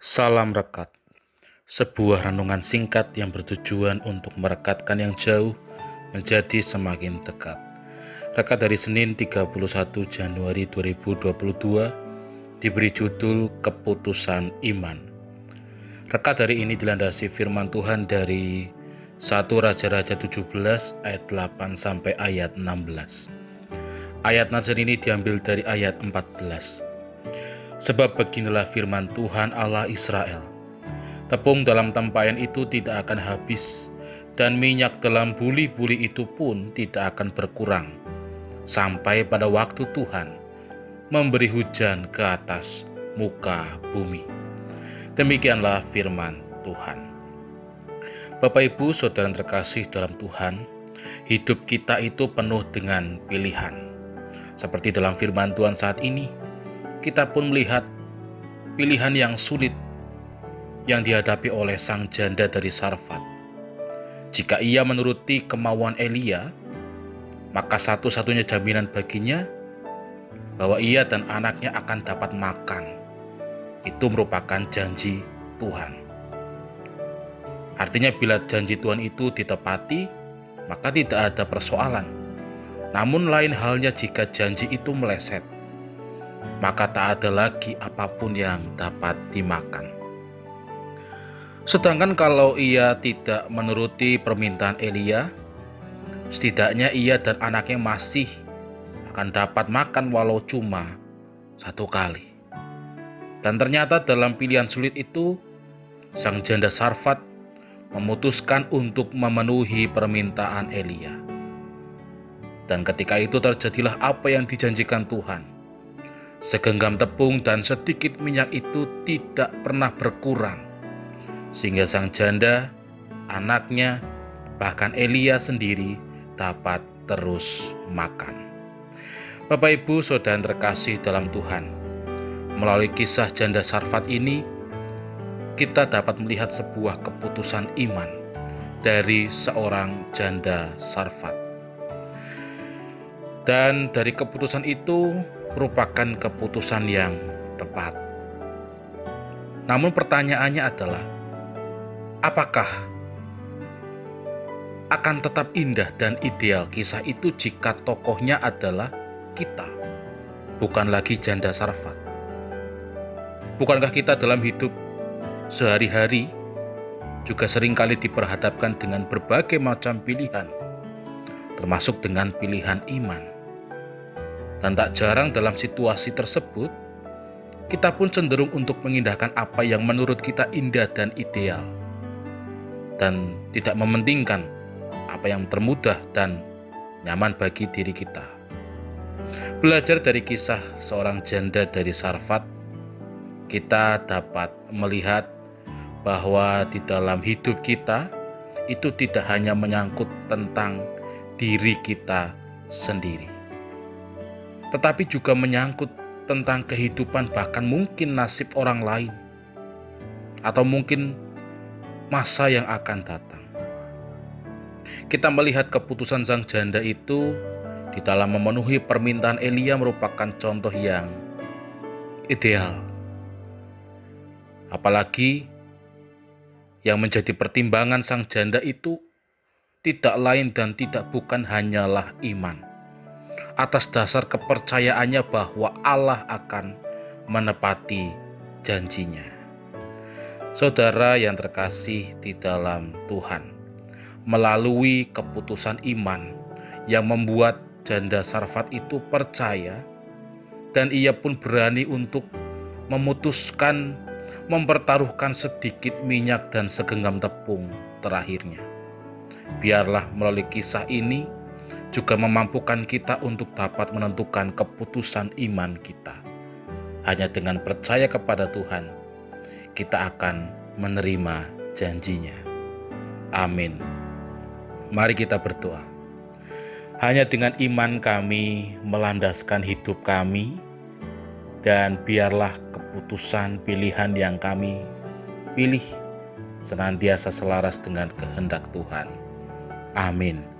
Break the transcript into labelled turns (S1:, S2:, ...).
S1: Salam Rekat. Sebuah renungan singkat yang bertujuan untuk merekatkan yang jauh menjadi semakin dekat Rekat dari Senin 31 Januari 2022 diberi judul Keputusan Iman. Rekat hari ini dilandasi firman Tuhan dari 1 Raja-Raja 17 ayat 8 sampai ayat 16 Ayat Nazar ini diambil dari ayat 14 Sebab beginilah firman Tuhan Allah Israel. Tepung dalam tempayan itu tidak akan habis, dan minyak dalam buli-buli itu pun tidak akan berkurang, sampai pada waktu Tuhan memberi hujan ke atas muka bumi. Demikianlah firman Tuhan. Bapak Ibu Saudara terkasih dalam Tuhan, hidup kita itu penuh dengan pilihan. Seperti dalam firman Tuhan saat ini, kita pun melihat pilihan yang sulit yang dihadapi oleh sang janda dari Sarfat. Jika ia menuruti kemauan Elia, maka satu-satunya jaminan baginya bahwa ia dan anaknya akan dapat makan. Itu merupakan janji Tuhan. Artinya bila janji Tuhan itu ditepati, maka tidak ada persoalan. Namun lain halnya jika janji itu meleset maka tak ada lagi apa pun yang dapat dimakan. Sedangkan kalau ia tidak menuruti permintaan Elia, setidaknya ia dan anaknya masih akan dapat makan walau cuma satu kali. Dan ternyata dalam pilihan sulit itu, sang janda Sarfat memutuskan untuk memenuhi permintaan Elia. Dan ketika itu terjadilah apa yang dijanjikan Tuhan Segenggam tepung dan sedikit minyak itu tidak pernah berkurang, sehingga sang janda, anaknya, bahkan Elia sendiri dapat terus makan. Bapak, ibu, saudara terkasih dalam Tuhan, melalui kisah janda Sarfat ini, kita dapat melihat sebuah keputusan iman dari seorang janda Sarfat. Dan dari keputusan itu, merupakan keputusan yang tepat. Namun pertanyaannya adalah, apakah akan tetap indah dan ideal kisah itu jika tokohnya adalah kita, bukan lagi janda sarfat? Bukankah kita dalam hidup sehari-hari juga sering kali diperhadapkan dengan berbagai macam pilihan, termasuk dengan pilihan iman? Dan tak jarang dalam situasi tersebut, kita pun cenderung untuk mengindahkan apa yang menurut kita indah dan ideal, dan tidak mementingkan apa yang termudah dan nyaman bagi diri kita. Belajar dari kisah seorang janda dari Sarfat, kita dapat melihat bahwa di dalam hidup kita itu tidak hanya menyangkut tentang diri kita sendiri tetapi juga menyangkut tentang kehidupan, bahkan mungkin nasib orang lain, atau mungkin masa yang akan datang. Kita melihat keputusan sang janda itu di dalam memenuhi permintaan Elia merupakan contoh yang ideal. Apalagi yang menjadi pertimbangan sang janda itu tidak lain dan tidak bukan hanyalah iman atas dasar kepercayaannya bahwa Allah akan menepati janjinya. Saudara yang terkasih di dalam Tuhan, melalui keputusan iman yang membuat janda Sarfat itu percaya dan ia pun berani untuk memutuskan mempertaruhkan sedikit minyak dan segenggam tepung terakhirnya. Biarlah melalui kisah ini juga memampukan kita untuk dapat menentukan keputusan iman kita. Hanya dengan percaya kepada Tuhan, kita akan menerima janjinya. Amin. Mari kita berdoa. Hanya dengan iman kami melandaskan hidup kami, dan biarlah keputusan pilihan yang kami pilih senantiasa selaras dengan kehendak Tuhan. Amin.